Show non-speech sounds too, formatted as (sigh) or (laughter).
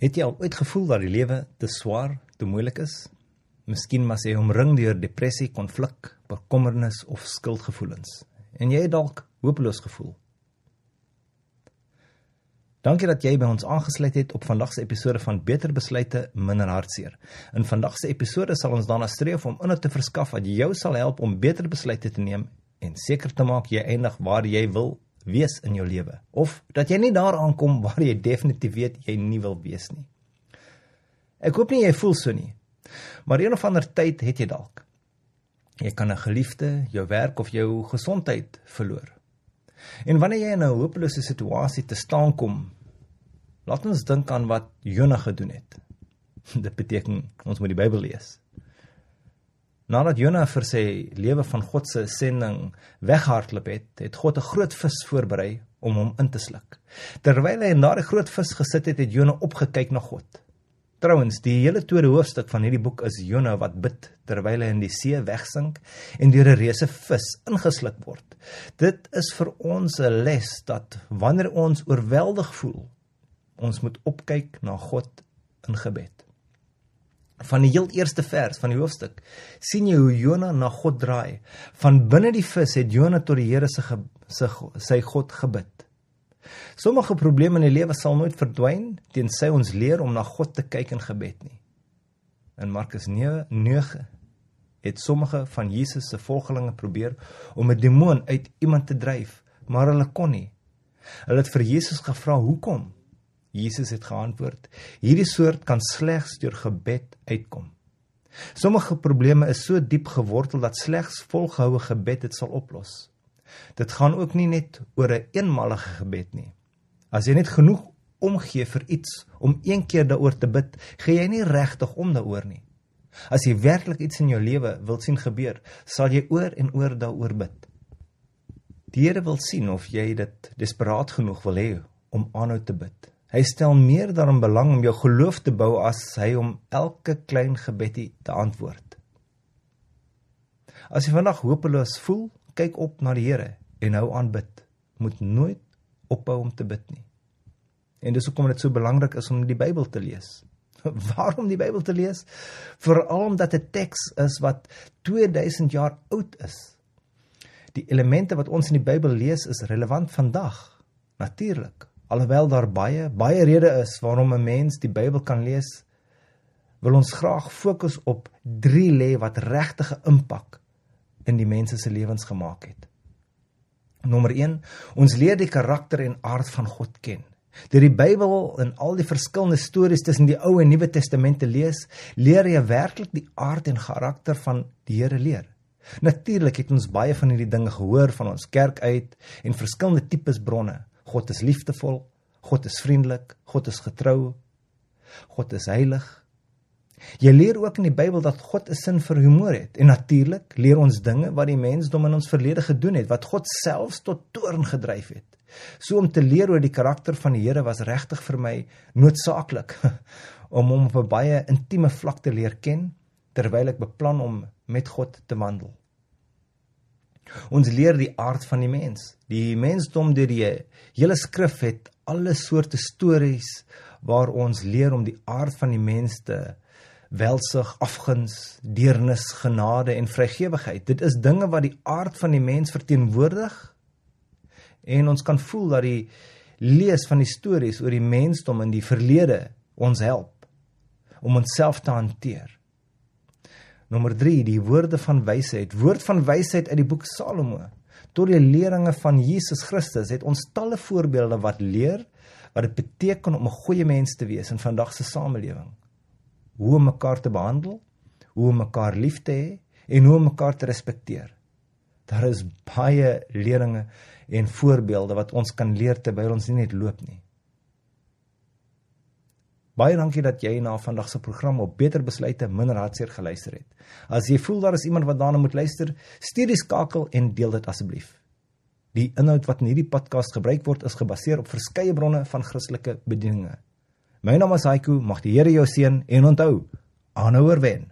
Het jy al ooit gevoel dat die lewe te swaar, te moeilik is? Miskien mas jy omring deur depressie, konflik, bekommernis of skuldgevoelens en jy het dalk hopeloos gevoel. Dankie dat jy by ons aangesluit het op vandag se episode van Beter Besluite, Minder Hartseer. In vandag se episode sal ons daarna streef om inhoud te verskaf wat jou sal help om beter besluite te neem en seker te maak jy eindig waar jy wil wees in jou lewe of dat jy nie daar aankom (laughs) waar jy definitief weet jy nie wil wees nie. Ek hoop nie jy voel so nie. Maar een of ander tyd het jy dalk. Jy kan 'n geliefde, jou werk of jou gesondheid verloor. En wanneer jy in 'n hopelose situasie te staan kom, laat ons dink aan wat Jona gedoen het. (laughs) Dit beteken ons moet die Bybel lees. Nadat Jona vir sy lewe van God se sending weghardloop het, het God 'n groot vis voorberei om hom in te sluk. Terwyl hy in daardie groot vis gesit het, het Jona opgekyk na God. Trouwens, die hele tweede hoofstuk van hierdie boek is Jona wat bid terwyl hy in die see wegsink en deur 'n reuse vis ingesluk word. Dit is vir ons 'n les dat wanneer ons oorweldig voel, ons moet opkyk na God in gebed van die heel eerste vers van die hoofstuk sien jy hoe Jona na God draai. Van binne die vis het Jona tot die Here se se sy God gebid. Sommige probleme in die lewe sal nooit verdwyn tensy ons leer om na God te kyk in gebed nie. In Markus 9 het sommige van Jesus se volgelinge probeer om 'n demoon uit iemand te dryf, maar hulle kon nie. Hulle het vir Jesus gevra hoekom Jesus het geantwoord: Hierdie soort kan slegs deur gebed uitkom. Sommige probleme is so diep gewortel dat slegs volgehoue gebed dit sal oplos. Dit gaan ook nie net oor 'n een eenmalige gebed nie. As jy net genoeg omgee vir iets om een keer daaroor te bid, gee jy nie regtig om daaroor nie. As jy werklik iets in jou lewe wil sien gebeur, sal jy oor en oor daaroor bid. Die Here wil sien of jy dit desperaat genoeg wil hê om aanhou te bid. Hy stel meer daarin belang om jou geloof te bou as hy om elke klein gebedjie te antwoord. As jy vandag hopeloos voel, kyk op na die Here en hou aan bid. Moet nooit ophou om te bid nie. En dis hoekom dit so belangrik is om die Bybel te lees. (laughs) Waarom die Bybel te lees? Veral omdat dit 'n teks is wat 2000 jaar oud is. Die elemente wat ons in die Bybel lees is relevant vandag. Natuurlik, Alhoewel daar baie baie redes is waarom 'n mens die Bybel kan lees, wil ons graag fokus op 3 lê wat regtig 'n impak in die mense se lewens gemaak het. Nommer 1, ons leer die karakter en aard van God ken. Deur die Bybel en al die verskillende stories tussen die Ou en Nuwe Testamente lees, leer jy werklik die aard en karakter van die Here leer. Natuurlik het ons baie van hierdie dinge gehoor van ons kerk uit en verskillende tipes bronne. God is liefdevol, God is vriendelik, God is getrou, God is heilig. Jy leer ook in die Bybel dat God 'n sin vir humor het en natuurlik leer ons dinge wat die mensdom in ons verlede gedoen het wat God selfs tot toorn gedryf het. So om te leer oor die karakter van die Here was regtig vir my noodsaaklik (laughs) om hom op 'n baie intieme vlak te leer ken terwyl ek beplan om met God te wandel. Ons leer die aard van die mens. Die mensdom deur die hele skrif het alle soorte stories waar ons leer om die aard van die mens te welsig, afguns, deernis, genade en vrygewigheid. Dit is dinge wat die aard van die mens verteenwoordig. En ons kan voel dat die lees van die stories oor die mensdom in die verlede ons help om onsself te hanteer. Nommer 3, die woorde van wysheid. Woord van wysheid uit die boek Salomo. Tot die leringe van Jesus Christus het ons talle voorbeelde wat leer wat dit beteken om 'n goeie mens te wees in vandag se samelewing. Hoe om mekaar te behandel, hoe om mekaar lief te hê en hoe om mekaar te respekteer. Daar is baie leringe en voorbeelde wat ons kan leer terwyl ons nie net loop nie. Baie dankie dat jy na vandag se program op Beter Besluite Minder Hartseer geluister het. As jy voel daar is iemand wat daarna moet luister, stuur die skakel en deel dit asseblief. Die inhoud wat in hierdie podcast gebruik word, is gebaseer op verskeie bronne van Christelike bedieninge. My naam is Haiku, mag die Here jou seën en onthou, aanhouer wen.